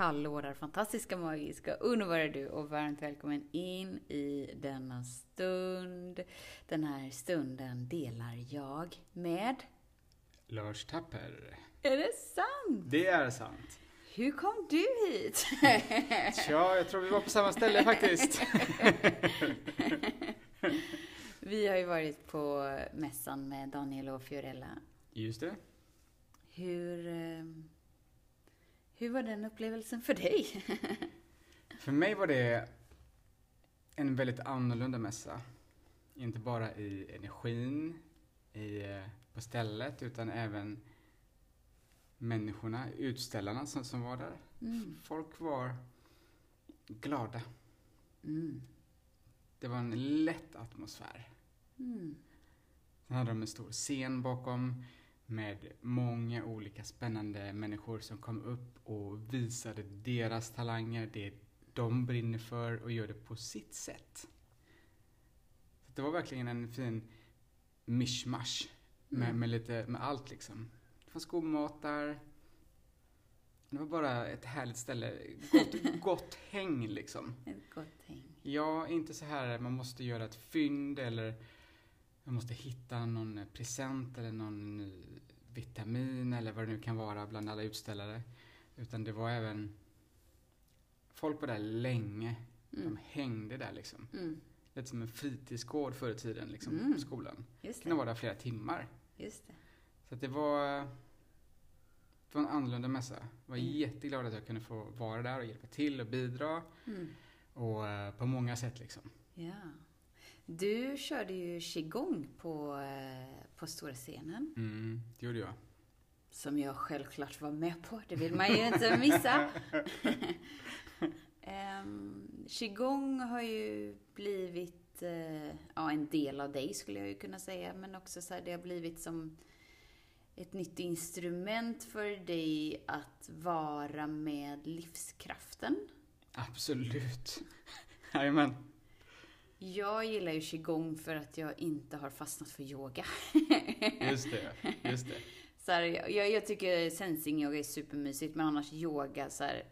Hallå där fantastiska, magiska, underbara du och varmt välkommen in i denna stund. Den här stunden delar jag med... Lars Tapper. Är det sant? Det är sant. Hur kom du hit? Tja, jag tror vi var på samma ställe faktiskt. vi har ju varit på mässan med Daniel och Fiorella. Just det. Hur... Hur var den upplevelsen för dig? för mig var det en väldigt annorlunda mässa. Inte bara i energin i, eh, på stället, utan även människorna, utställarna som, som var där. Mm. Folk var glada. Mm. Det var en lätt atmosfär. Mm. Sen hade de en stor scen bakom med många olika spännande människor som kom upp och visade deras talanger, det de brinner för och gör det på sitt sätt. Så det var verkligen en fin mishmash med, mm. med, lite, med allt liksom. Det fanns god mat där. Det var bara ett härligt ställe. Gott, gott häng liksom. Ett gott häng. Ja, inte så här man måste göra ett fynd eller man måste hitta någon present eller någon vitamin eller vad det nu kan vara bland alla utställare. Utan det var även Folk var där länge. Mm. De hängde där liksom. Mm. Lite som en fritidsgård förr i tiden liksom, mm. på skolan. Just Kunde vara där flera timmar. Just det. Så det var det var en annorlunda mässa. Jag var mm. jätteglad att jag kunde få vara där och hjälpa till och bidra. Mm. Och uh, på många sätt liksom. Ja. Du körde ju qigong på, uh, på stora scenen. Mm, det gjorde jag. Som jag självklart var med på. Det vill man ju inte missa. um, qigong har ju blivit uh, ja, en del av dig skulle jag ju kunna säga. Men också så här, det har blivit som ett nytt instrument för dig att vara med livskraften. Absolut. Jajamän. Jag gillar ju qigong för att jag inte har fastnat för yoga. just det, just det. Så här, jag, jag tycker sensing-yoga är supermysigt, men annars yoga så här,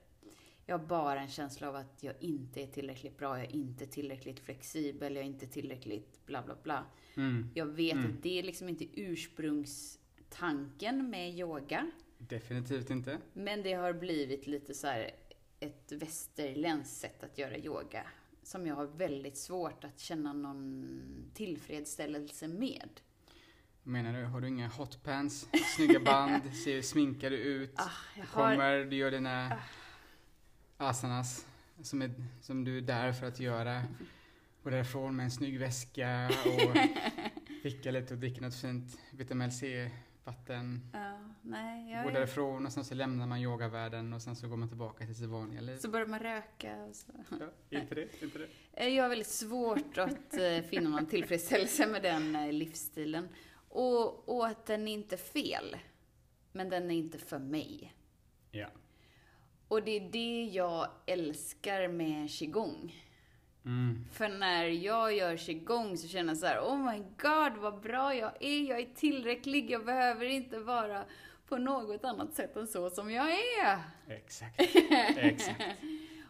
jag har bara en känsla av att jag inte är tillräckligt bra, jag är inte tillräckligt flexibel, jag är inte tillräckligt bla bla bla. Mm. Jag vet mm. att det är liksom inte ursprungstanken med yoga. Definitivt inte. Men det har blivit lite så här ett västerländskt sätt att göra yoga som jag har väldigt svårt att känna någon tillfredsställelse med. Menar du, har du inga hotpants, snygga band, ser sminkade ut, ah, du kommer, har... du gör dina ah. asanas som, är, som du är där för att göra. Gå därifrån med en snygg väska och vicka lite och dricka något fint vitamin C vatten. Nej, jag går därifrån och sen så lämnar man yogavärlden och sen så går man tillbaka till sitt vanliga liv. Så börjar man röka och så. Ja, inte det, inte det. Eh, jag har väldigt svårt att eh, finna någon tillfredsställelse med den eh, livsstilen. Och, och att den är inte fel. Men den är inte för mig. Ja. Och det är det jag älskar med qigong. Mm. För när jag gör qigong så känner jag så här, oh my god vad bra jag är, jag är tillräcklig, jag behöver inte vara på något annat sätt än så som jag är. Exakt. Exakt.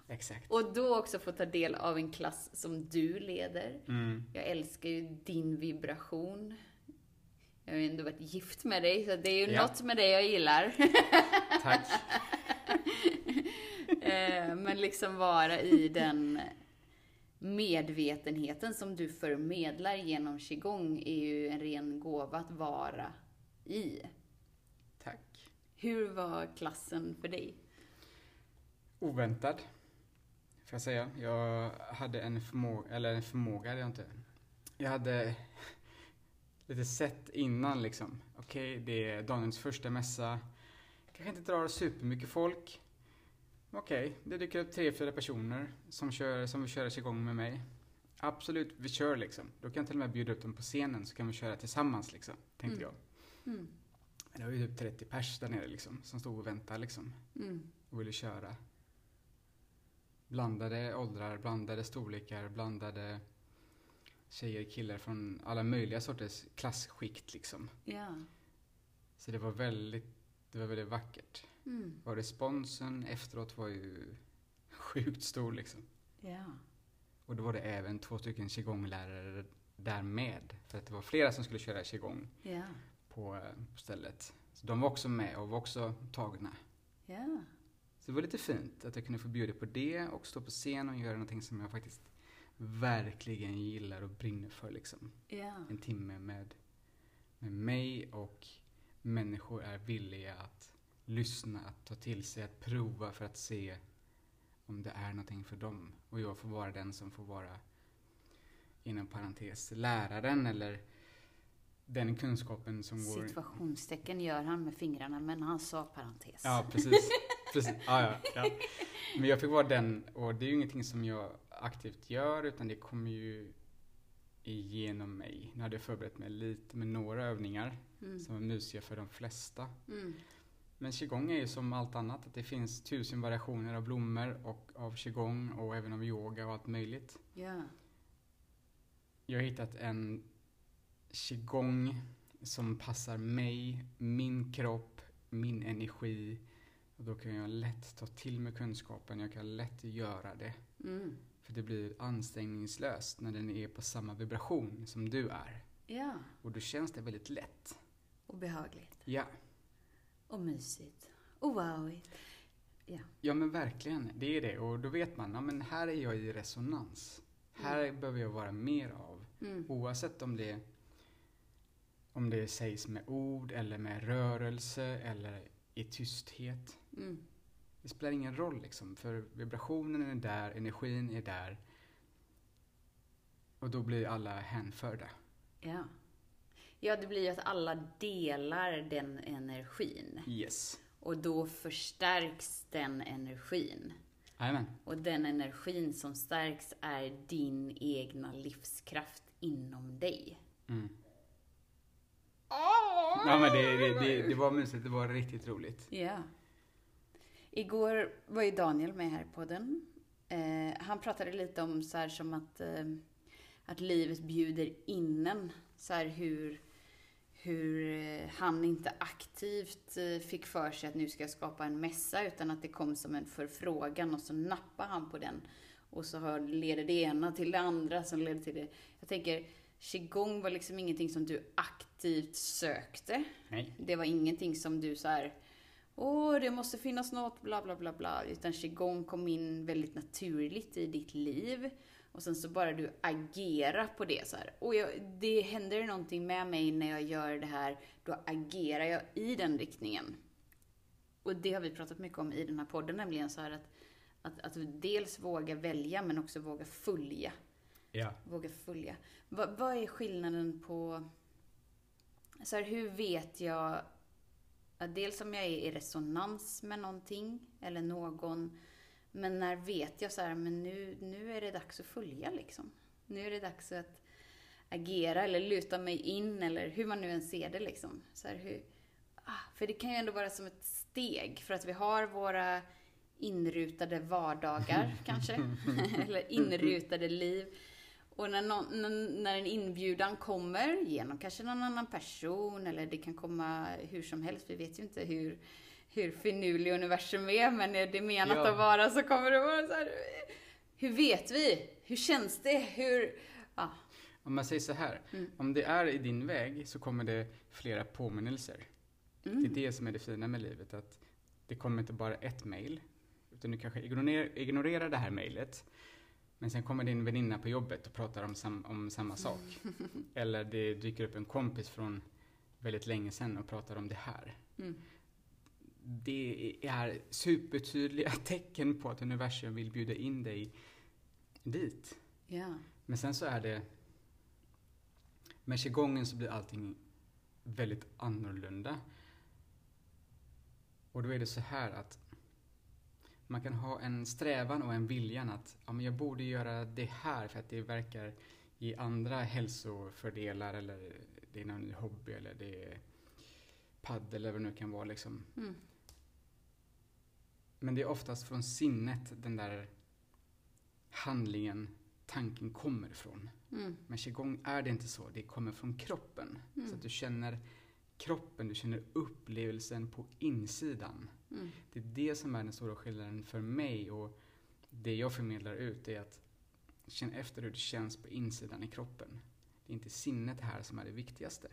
Exakt. Och då också få ta del av en klass som du leder. Mm. Jag älskar ju din vibration. Jag har ju ändå varit gift med dig, så det är ju ja. något med dig jag gillar. Tack. Eh, men liksom vara i den medvetenheten som du förmedlar genom qigong är ju en ren gåva att vara i. Hur var klassen för dig? Oväntad, får jag säga. Jag hade en förmåga, eller en förmåga hade jag inte. Jag hade lite sett innan liksom. Okej, okay, det är Daniels första mässa. Kanske inte drar supermycket folk. Okej, det dyker upp tre, fyra personer som, kör, som vill köra igång med mig. Absolut, vi kör liksom. Då kan jag till och med bjuda upp dem på scenen så kan vi köra tillsammans liksom, tänkte Mm. jag. Mm. Det var ju typ 30 pers där nere liksom, som stod och väntade liksom. Mm. och ville köra. Blandade åldrar, blandade storlekar, blandade tjejer, killar från alla möjliga sorters klassskikt liksom. Ja. Så det var väldigt, det var väldigt vackert. Mm. Och responsen efteråt var ju sjukt stor liksom. Ja. Och då var det även två stycken qigonglärare där med. För att det var flera som skulle köra qigong Ja. På, eh, på stället. Så de var också med och var också tagna. Ja. Så det var lite fint att jag kunde få bjuda på det och stå på scen och göra någonting som jag faktiskt verkligen gillar och brinner för liksom. Ja. En timme med, med mig och människor är villiga att lyssna, att ta till sig, att prova för att se om det är någonting för dem. Och jag får vara den som får vara, inom parentes, läraren eller den kunskapen som går... Situationstecken gör han med fingrarna, men han sa parentes. Ja, precis. precis. Ja, ja, ja. Men jag fick vara den, och det är ju ingenting som jag aktivt gör, utan det kommer ju igenom mig. Nu hade jag förberett mig lite med några övningar Mm. som är mysiga för de flesta. Mm. Men qigong är ju som allt annat, att det finns tusen variationer av blommor och av qigong och även av yoga och allt möjligt. Ja. Jag har hittat en qigong som passar mig, min kropp, min energi. Och då kan jag lätt ta till mig kunskapen, jag kan lätt göra det. Mm. För det blir ansträngningslöst när den är på samma vibration som du är. Ja. Och då känns det väldigt lätt. Och behagligt. Ja, Och mysigt. Och wowigt. ja men verkligen, det är det. Och då vet man, ja men här är jag i resonans. Här behöver jag vara mer av. Mm. Oavsett om det, om det sägs med ord eller med rörelse eller i tysthet. Mm. Det spelar ingen roll liksom, för vibrationen är där, energin är där. Och då blir alla hänförda. Ja. Ja, det blir ju att alla delar den energin. Yes. Och då förstärks den energin. Jajamän. Och den energin som stärks är din egna livskraft inom dig. Mm. Ja men det, det, det, det var mysigt, det var riktigt roligt. Ja. Igår var ju Daniel med här på den. Eh, han pratade lite om så här som att, eh, att livet bjuder in en. Så här hur, hur eh, han inte aktivt eh, fick för sig att nu ska jag skapa en mässa utan att det kom som en förfrågan och så nappade han på den. Och så leder det ena till det andra som leder till det. Jag tänker, qigong var liksom ingenting som du aktivt sökte. Nej. Det var ingenting som du så här, åh, det måste finnas något, bla bla bla bla. Utan qigong kom in väldigt naturligt i ditt liv. Och sen så bara du agera på det så här. Och jag, det händer någonting med mig när jag gör det här, då agerar jag i den riktningen. Och det har vi pratat mycket om i den här podden, nämligen så här att, att, att dels våga välja men också våga följa. Ja. Våga följa. Vad, vad är skillnaden på... Så här, hur vet jag... ja, Dels om jag är i resonans med någonting eller någon. Men när vet jag så här, men nu, nu är det dags att följa liksom. Nu är det dags att agera eller luta mig in eller hur man nu än ser det liksom. Så här, hur, ah, för det kan ju ändå vara som ett steg för att vi har våra inrutade vardagar kanske. eller inrutade liv. Och när, någon, när, en inbjudan kommer genom kanske någon annan person eller det kan komma hur som helst, vi vet ju inte hur, hur finurlig universum är, men är det menat Ja. att vara så kommer det vara så här. Hur vet vi? Hur känns det? Hur... Ja. Om man säger så här, Mm. om det är i din väg så kommer det flera påminnelser. Mm. Det är det som är det fina med livet, att det kommer inte bara ett mail, utan du kanske ignorerar, ignorerar det här mailet, men sen kommer din väninna på jobbet och pratar om, sam, om samma sak. Eller det dyker upp en kompis från väldigt länge sedan och pratar om det här. Mm. Det är supertydliga tecken på att universum vill bjuda in dig dit. Ja. Men sen så är det... Med qigongen så blir allting väldigt annorlunda. Och då är det så här att Man kan ha en strävan och en viljan att ja, men jag borde göra det här för att det verkar ge andra hälsofördelar eller det är någon hobby eller det är paddel eller vad det nu kan vara liksom. Mm. Men det är oftast från sinnet den där handlingen, tanken kommer ifrån. Mm. Men qigong är det inte så, det kommer från kroppen. Mm. Så att du känner kroppen, du känner upplevelsen på insidan. Mm. Det är det som är den stora skillnaden för mig och det jag förmedlar ut är att känna efter hur det känns på insidan i kroppen. Det är inte sinnet här som är det viktigaste.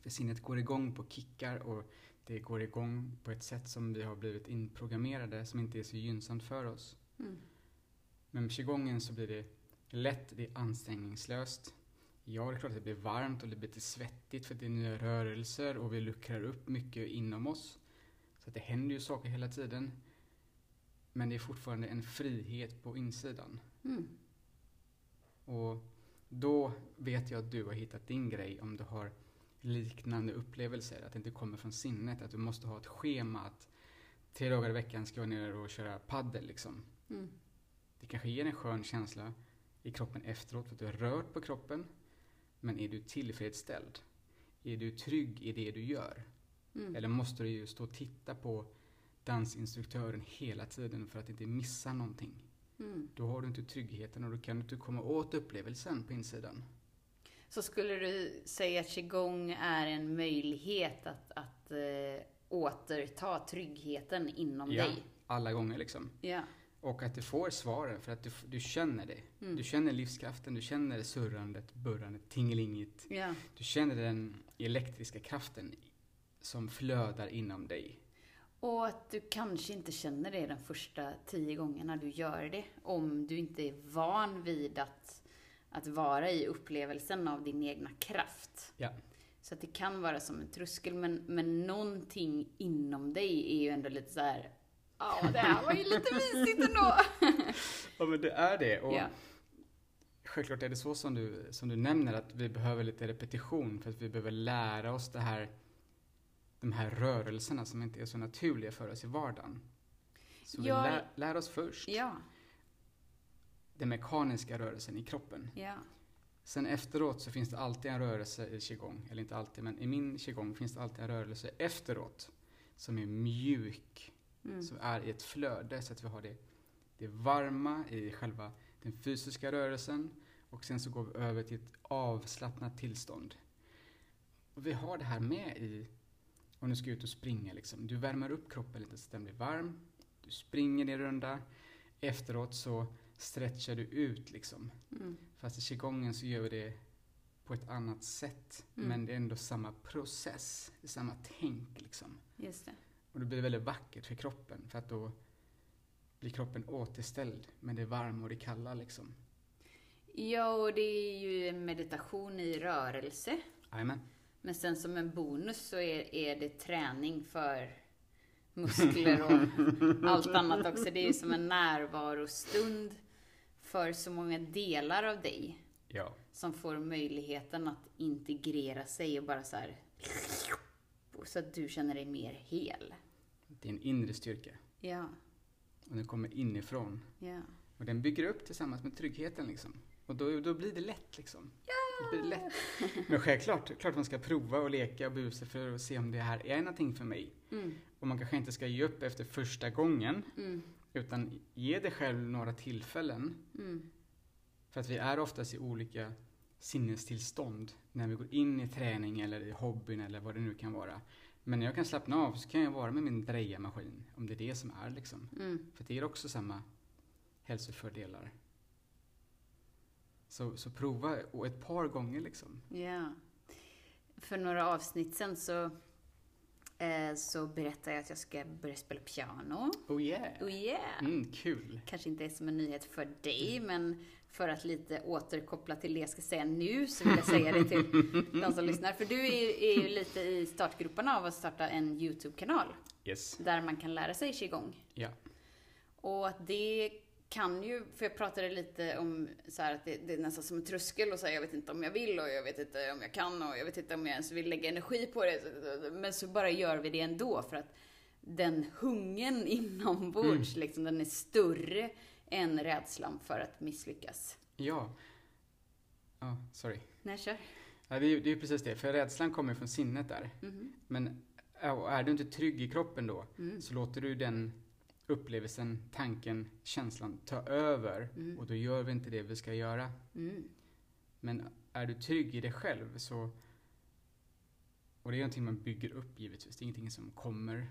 För sinnet går igång på kickar och det går igång på ett sätt som vi har blivit inprogrammerade som inte är så gynnsamt för oss. Mm. Men med qigongen så blir det lätt, det är ansträngningslöst. Ja, det är klart att det blir varmt och det blir lite svettigt för det är nya rörelser och vi luckrar upp mycket inom oss. Så det händer ju saker hela tiden. Men det är fortfarande en frihet på insidan. Mm. Och då vet jag att du har hittat din grej om du har liknande upplevelser. Att det inte kommer från sinnet. Att du måste ha ett schema att tre dagar i veckan ska jag ner och köra paddel liksom. Mm. Det kanske ger en skön känsla i kroppen efteråt för att du har rört på kroppen. Men är du tillfredsställd? Är du trygg i det du gör? Mm. Eller måste du ju stå och titta på dansinstruktören hela tiden för att inte missa någonting? Mm. Då har du inte tryggheten och då kan du inte komma åt upplevelsen på insidan. Så skulle du säga att qigong är en möjlighet att, att eh, återta tryggheten inom Ja. dig? Alla gånger liksom. Ja. Och att du får svaren för att du, du känner det. Mm. Du känner livskraften, du känner surrandet, burrandet, tingelinget. ja. Du känner den elektriska kraften som flödar inom dig. Och att du kanske inte känner det de första tio gångerna du gör det. Om du inte är van vid att, att vara i upplevelsen av din egna kraft. Ja. Så att det kan vara som en tröskel, men, men någonting inom dig är ju ändå lite så här. Ja, det här var ju lite mysigt ändå. Ja men det är det. Och ja. självklart är det så som du, som du nämner att vi behöver lite repetition för att vi behöver lära oss det här, de här rörelserna som inte är så naturliga för oss i vardagen. Så Ja. vi lär, lär oss först ja, den mekaniska rörelsen i kroppen. ja, Sen efteråt så finns det alltid en rörelse i qigong, eller inte alltid, men i min qigong finns det alltid en rörelse efteråt som är mjuk, mm. som är i ett flöde så att vi har det, det varma i själva den fysiska rörelsen och sen så går vi över till ett avslappnat tillstånd. Och vi har det här med i, om du ska ut och springa liksom, du värmer upp kroppen lite så att den blir varm, du springer din runda, efteråt så stretchar du ut liksom. Mm. Fast i qigongen så gör vi det på ett annat sätt. Mm. Men det är ändå samma process, samma tänk liksom. just det. Och det blir väldigt vackert för kroppen för att då blir kroppen återställd med det varma och det kalla liksom. Ja, och det är ju en meditation i rörelse. Jajamän. Men sen som en bonus så är, är det träning för muskler och allt annat också. Det är ju som en närvarostund för så många delar av dig Ja. som får möjligheten att integrera sig och bara så här så att du känner dig mer hel. Det är en inre styrka. Ja, Och den kommer inifrån. ja. Och den bygger upp tillsammans med tryggheten liksom. Och då, då blir det lätt liksom. Ja! Det blir lätt. Men självklart, klart man ska prova och leka och busa för att se om det här är någonting för mig. Mm, Och man kanske inte ska ge upp efter första gången. mm, Utan ge dig själv några tillfällen. mm, För att vi är oftast i olika sinnestillstånd när vi går in i träning eller i hobbyn eller vad det nu kan vara. Men när jag kan slappna av så kan jag vara med min drejarmaskin. Om det är det som är liksom. mm. För det ger också samma hälsofördelar. Så, så prova och ett par gånger liksom. Ja. För några avsnitt sen så, så berättade jag att jag ska börja spela piano. Oh yeah! Oh yeah! Mm, kul! Kanske inte är som en nyhet för dig, men för att lite återkoppla till det jag ska säga nu så vill jag säga det till de som lyssnar. För du är, ju lite i startgroparna av att starta en YouTube-kanal Yes. där man kan lära sig qigong. Ja. Och det kan ju, för jag pratade lite om så här att det, det är nästan som en tröskel och säga jag vet inte om jag vill och jag vet inte om jag kan och jag vet inte om jag ens vill lägga energi på det. Men så bara gör vi det ändå för att den hungern inombords, liksom, den är större än rädslan för att misslyckas. Ja. Ja, sorry. Nej, kör. Ja, det är det är precis det, för rädslan kommer från sinnet där. Mhm. Men är du inte trygg i kroppen då, Mm. så låter du den upplevelsen, tanken, känslan ta över. Mm. Och då gör vi inte det vi ska göra. Mm. Men är du trygg i dig själv så... Och det är någonting man bygger upp givetvis, det är ingenting som kommer.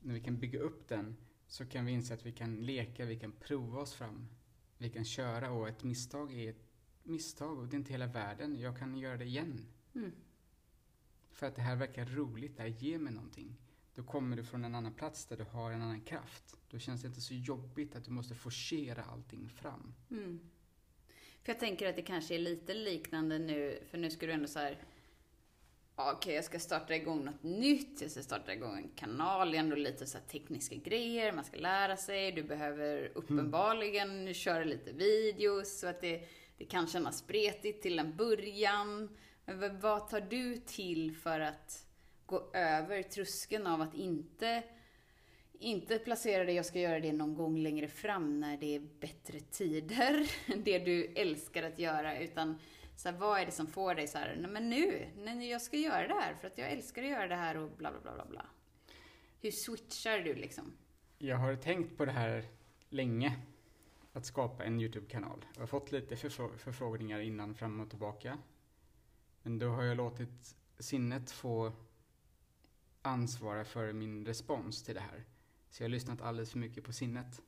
När vi kan bygga upp den så kan vi inse att vi kan leka, vi kan prova oss fram. Vi kan köra och ett misstag är ett misstag och det är inte hela världen. Jag kan göra det igen. Mm. För att det här verkar roligt, det här ger mig någonting. Då kommer du från en annan plats där du har en annan kraft. Då känns det inte så jobbigt att du måste forcera allting fram. Mm. För jag tänker att det kanske är lite liknande nu, för nu ska du ändå så här. Okej, jag ska starta igång något nytt, jag ska starta igång en kanal, det är ändå lite så tekniska grejer, man ska lära sig, du behöver uppenbarligen köra lite videos, så att det, det kan kännas spretigt till en början. Men vad tar du till för att gå över tröskeln av att inte inte placera det, jag ska göra det någon gång längre fram när det är bättre tider. Det du älskar att göra. Utan så här, vad är det som får dig så här, nej men nu, nej, jag ska göra det här för att jag älskar att göra det här och bla bla bla bla bla. Hur switchar du liksom? Jag har tänkt på det här länge. Att skapa en YouTube-kanal. Jag har fått lite förfrå- förfrågningar innan fram och tillbaka. Men då har jag låtit sinnet få ansvara för min respons till det här. Så jag har lyssnat alldeles för mycket på sinnet.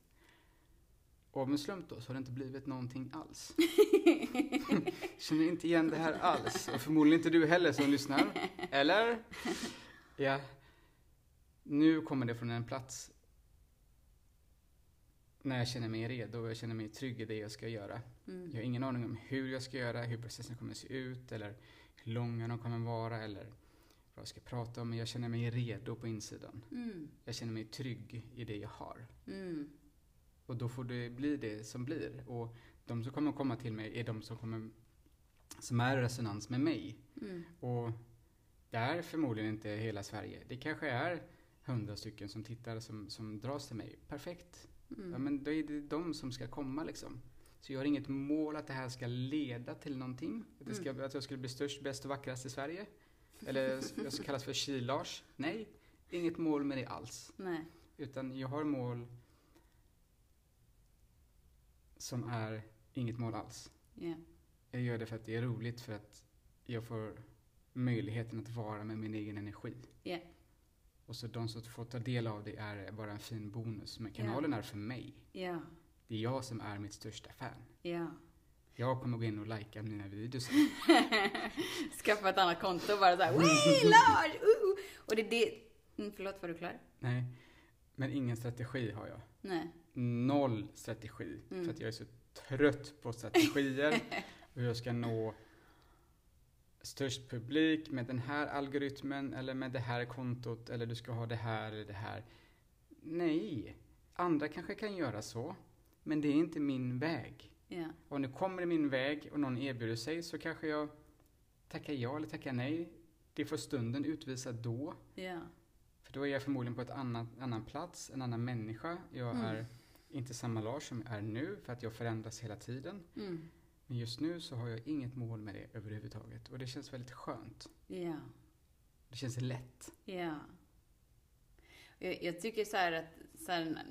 Och av en slump då så har det inte blivit någonting alls. Känner inte igen det här alls. Och förmodligen inte du heller som lyssnar. Eller? Ja. Nu kommer det från en plats när jag känner mig redo och jag känner mig trygg i det jag ska göra. Mm. Jag har ingen aning om hur jag ska göra, hur processen kommer att se ut eller hur långa de kommer vara eller vad jag ska prata om. Men jag känner mig redo på insidan. Mm. Jag känner mig trygg i det jag har. Mm. Och då får det bli det som blir. Och de som kommer komma till mig är de som kommer som är i resonans med mig. Mm. Och det är förmodligen inte hela Sverige. Det kanske är hundra stycken som tittar som, som dras till mig. Perfekt. Mm. Ja, men då är det de som ska komma liksom. Så jag har inget mål att det här ska leda till någonting. Att, det ska, Mm. att jag skulle bli störst, bäst och vackrast i Sverige. Eller jag ska kallas för Kilars. Nej, inget mål med det alls. Nej. Utan jag har mål som är inget mål alls. Ja. Jag gör det för att det är roligt, för att jag får möjligheten att vara med min egen energi. Ja. Och så de som får ta del av det är bara en fin bonus. Men kanalen är för mig. Det är jag som är mitt största fan. Ja. Jag kommer gå in och likea mina videos. Skaffa ett annat konto och bara såhär, Wee, Lars! Uh! Och det är det... Mm, förlåt, var du klar? Nej, men ingen strategi har jag. Nej. Noll strategi. Mm. För att jag är så trött på strategier. Hur jag ska nå störst publik med den här algoritmen eller med det här kontot eller du ska ha det här eller det här. Nej, andra kanske kan göra så. Men det är inte min väg. Ja. Om det kommer i min väg och någon erbjuder sig så kanske jag tackar ja eller tackar nej. Det får stunden utvisa då. Ja. För då är jag förmodligen på annat, annan plats, en annan människa. Jag Mm. är inte samma Lars som jag är nu för att jag förändras hela tiden. Mm. Men just nu så har jag inget mål med det överhuvudtaget. Och det känns väldigt skönt. Ja. Det känns lätt. Ja. Jag, jag tycker så att så här,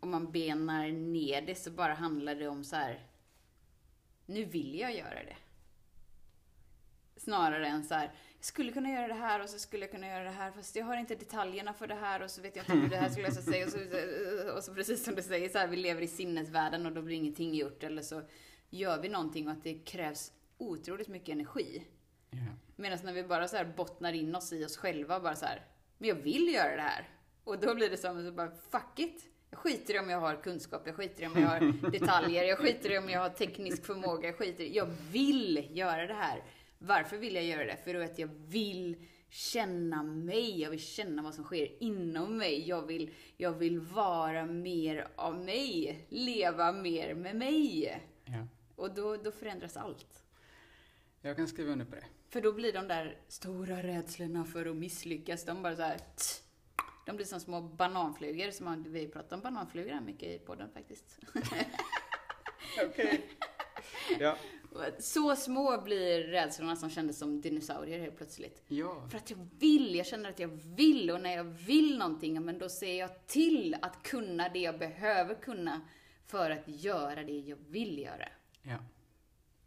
om man benar ner det så bara handlar det om så här. Nu vill jag göra det. Snarare än så här, jag skulle kunna göra det här och så skulle jag kunna göra det här fast jag har inte detaljerna för det här och så vet jag inte hur det här skulle lösa sig och så, och så precis som du säger så här, vi lever i sinnesvärlden och då blir ingenting gjort eller så gör vi någonting och att det krävs otroligt mycket energi. Ja. Medan när vi bara så här bottnar in oss i oss själva, bara så här, men jag vill göra det här. Och då blir det som att bara, fuck it. Skiter i om jag har kunskap, jag skiter i om jag har detaljer, jag skiter i om jag har teknisk förmåga, jag skiter i, jag vill göra det här. Varför vill jag göra det? För att jag vill känna mig, jag vill känna vad som sker inom mig. Jag vill, jag vill vara mer av mig, leva mer med mig. ja. Och då, då förändras allt. Jag kan skriva under på det. För då blir de där stora rädslorna för att misslyckas, de bara så här, tss, De blir som små bananflugor, som man, vi pratar om bananflugor här mycket i podden faktiskt. Okej. Ja. Så små blir rädslorna som kändes som dinosaurier helt plötsligt. Ja. För att jag vill, jag känner att jag vill och när jag vill någonting, men då ser jag till att kunna det jag behöver kunna för att göra det jag vill göra. ja.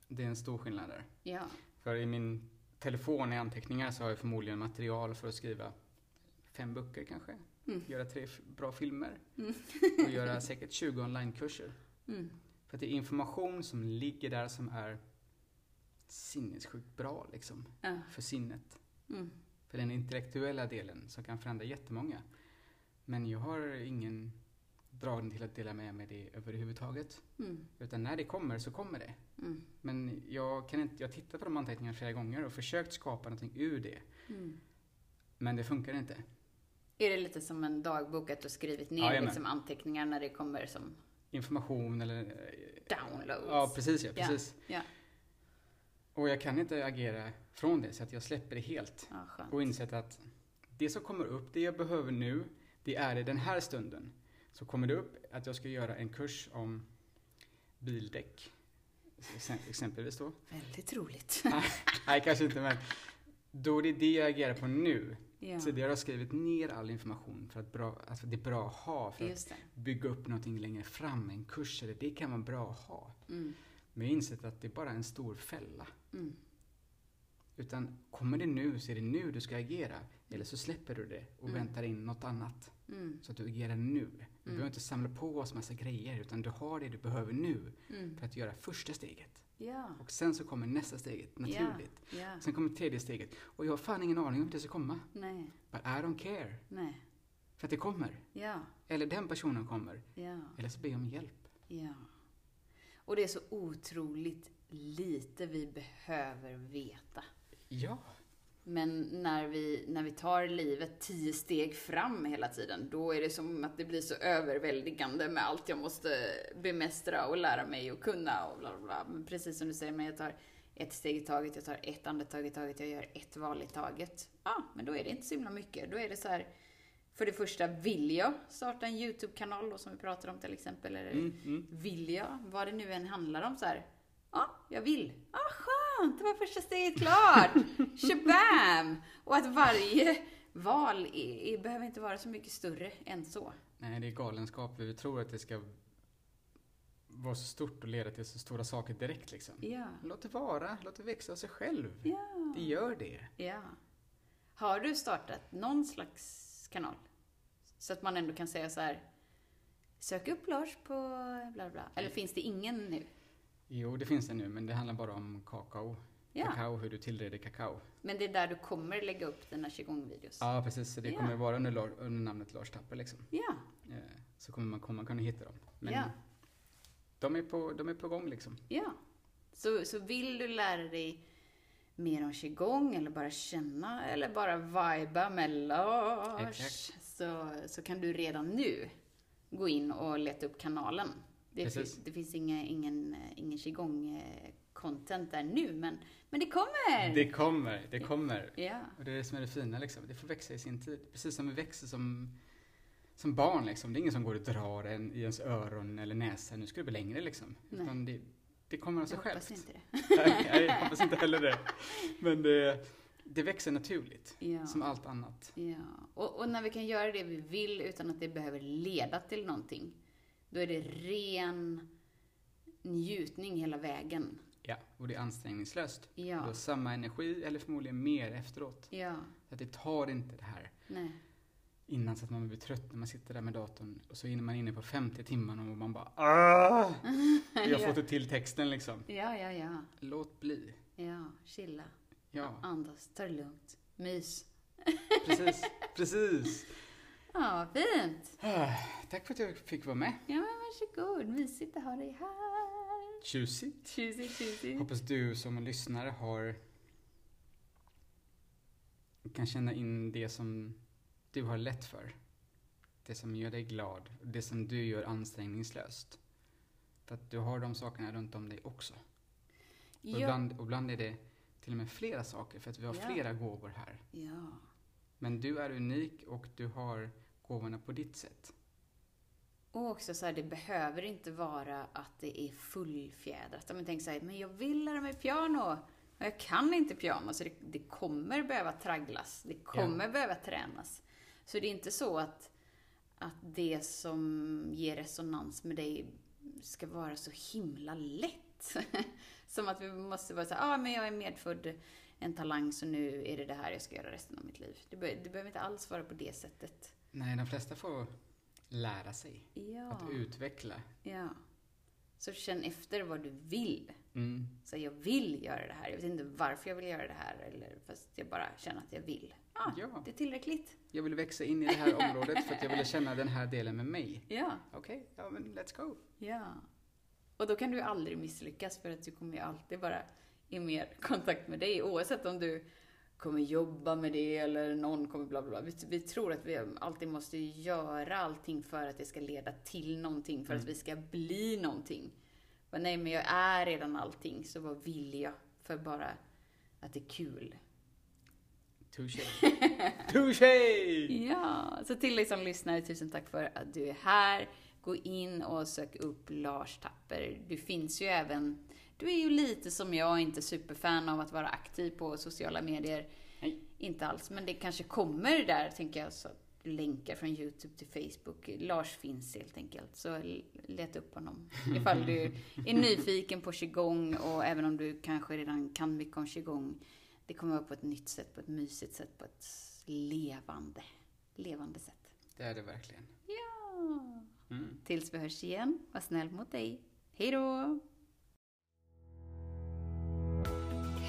Det är en stor skillnad där. Ja. För i min telefon i anteckningar så har jag förmodligen material för att skriva fem böcker kanske. Mm. Göra tre bra filmer. och göra säkert 20 onlinekurser. Mm. För att det är information som ligger där som är sinnessjukt bra liksom. Ja. För sinnet. Mm. För den intellektuella delen som kan förändra jättemånga. Men jag har ingen dragning till att dela med mig det överhuvudtaget. Mm. Utan när det kommer så kommer det. Mm. Men jag kan inte, jag har tittat på de anteckningarna flera gånger och försökt skapa någonting ur det. Mm. Men det funkar inte. Är det lite som en dagbok, att du har skrivit ner Jajamän. liksom anteckningar när det kommer som Information eller... eh, downloads? Ja, precis ja, Ja. precis. Ja. Och jag kan inte agera från det så att jag släpper det helt. Ja. Och insett att det som kommer upp, det jag behöver nu, det är i den här stunden. Så kommer det upp att jag ska göra en kurs om bildäck. Exem- Exempelvis då. Väldigt roligt. Nej, kanske inte men. Då är det det jag agerar på nu. Ja. Tidigare har skrivit ner all information för att, bra, att det är bra att ha. För att Just det. bygga upp någonting längre fram, en kurs eller det kan vara bra att ha. Mm. Men jag har insett att det är bara en stor fälla. Mm. Utan kommer det nu så är det nu du ska agera. Eller så släpper du det och Mm. väntar in något annat. Mm. Så att du agerar nu. Du behöver inte samla på oss massa grejer utan du har det du behöver nu Mm. för att göra första steget. Ja. Och sen så kommer nästa steget, naturligt. Ja. Sen kommer tredje steget. Och jag har fan ingen aning om det ska komma. Nej. But I don't care. Nej. För att det kommer. Ja. Eller den personen kommer. Ja. Eller så ber jag om hjälp. Ja. Och det är så otroligt lite vi behöver veta. Ja. Men när vi, när vi tar livet tio steg fram hela tiden, då är det som att det blir så överväldigande med allt jag måste bemästra och lära mig och kunna och bla bla bla. Men precis som du säger, men jag tar ett steg i taget, jag tar ett andetag i taget, jag gör ett val i taget. Ja, men då är det inte så himla mycket. Då är det så här, för det första, vill jag starta en YouTube-kanal då, som vi pratar om till exempel? Eller Mm, mm. vill jag? Vad det nu än handlar om så här. Ja, jag vill. Ja, skönt! Det var första steget klart! Shabam! Och att varje val är, är, behöver inte vara så mycket större än så. Nej, det är galenskap. Vi tror att det ska vara så stort och leda till så stora saker direkt liksom. Ja. Låt det vara, låt det växa av sig själv. Ja. Det gör det. Ja. Har du startat någon slags kanal? Så att man ändå kan säga så här. Sök upp Lars på bla bla. Eller finns det ingen nu? Jo, det finns det nu, men det handlar bara om kakao. Ja. Kakao, hur du tillreder kakao. Men det är där du kommer lägga upp dina qigong-videos? Ja, precis. Så det Ja. kommer vara under, under namnet Lars Tapper liksom. Ja. Eh, Så kommer man, kommer man kunna hitta dem. Men Ja. de, är på, de är på gång liksom. Ja. Så, så vill du lära dig mer om qigong eller bara känna eller bara viba med Lars så, så kan du redan nu gå in och leta upp kanalen. Det, finns, det finns inga, ingen, eh, ingen qigong-content där nu, men, men det kommer! Det kommer, det kommer. Ja. Och det är det som är det fina liksom. Det får växa i sin tid. Precis som vi växer som, som barn liksom. Det är ingen som går och drar en i ens öron eller näsa. Nu ska det bli längre liksom. Utan det, det kommer av sig Jag självt. hoppas inte det. Nej, jag hoppas inte heller det. Men det, det växer naturligt. Ja. Som allt annat. Ja, och, och när vi kan göra det vi vill utan att det behöver leda till någonting, då är det ren njutning hela vägen. Ja, och det är ansträngningslöst. Du Ja, har samma energi eller förmodligen mer efteråt. ja, Så att det tar inte det här nej. innan så att man blir trött när man sitter där med datorn och så är man inne på 50 timmar och man bara ah! Jag har fått det till texten liksom. Ja, ja, ja. Låt bli. Ja, chilla. Ja, Andas, ta det lugnt. Mys. precis. Precis. Ja, fint. Ah, Tack för att jag fick vara med. Ja, men varsågod. Mysigt att ha dig här. Tjusigt. Tjusigt, tjusigt. Hoppas du som lyssnare har kan känna in det som du har lätt för. Det som gör dig glad. Det som du gör ansträngningslöst. För att du har de sakerna runt om dig också. Och, ibland, och ibland är det till och med flera saker för att vi har Ja. flera gåvor här. Ja. Men du är unik och du har gåvorna på ditt sätt. Och också så här, det behöver inte vara att det är fullfjädrat. Men tänk så här, men jag vill lära mig piano. Och jag kan inte piano, så det, det kommer behöva tragglas. Det kommer Ja. behöva tränas. Så det är inte så att, att det som ger resonans med dig ska vara så himla lätt. som att vi måste vara så här, ah, men jag är medfödd en talang så nu är det det här jag ska göra resten av mitt liv. Det, be- det behöver inte alls vara på det sättet. Nej, de flesta får lära sig Ja. att utveckla. Ja. Så känn efter vad du vill. Mm. Så jag vill göra det här. Jag vet inte varför jag vill göra det här. Eller fast jag bara känner att jag vill. Ah, Ja. Det är tillräckligt. Jag vill växa in i det här området för att jag vill känna den här delen med mig. Ja. Okej, ja men let's go. Ja. Och då kan du aldrig misslyckas för att du kommer ju alltid bara i mer kontakt med dig. Oavsett om du kommer jobba med det eller någon kommer bla bla. Vi, vi tror att vi alltid måste göra allting för att det ska leda till någonting. För att vi ska bli någonting. Men nej, men jag är redan allting. Så vad vill jag? För bara att det är kul. Touché. Touché! Ja, så till dig som lyssnar, tusen tack för att du är här. Gå in och sök upp Lars Tapper. Du finns ju även, du är ju lite som jag, inte superfan av att vara aktiv på sociala medier. Nej. Inte alls, men det kanske kommer där, tänker jag, så länkar från YouTube till Facebook. Lars finns helt enkelt, så leta upp honom. Ifall du är nyfiken på qigong och även om du kanske redan kan mycket om qigong. Det kommer vara på ett nytt sätt, på ett mysigt sätt, på ett levande, levande sätt. Det är det verkligen. Ja. Mm. Tills vi hörs igen, var snäll mot dig. Hej då!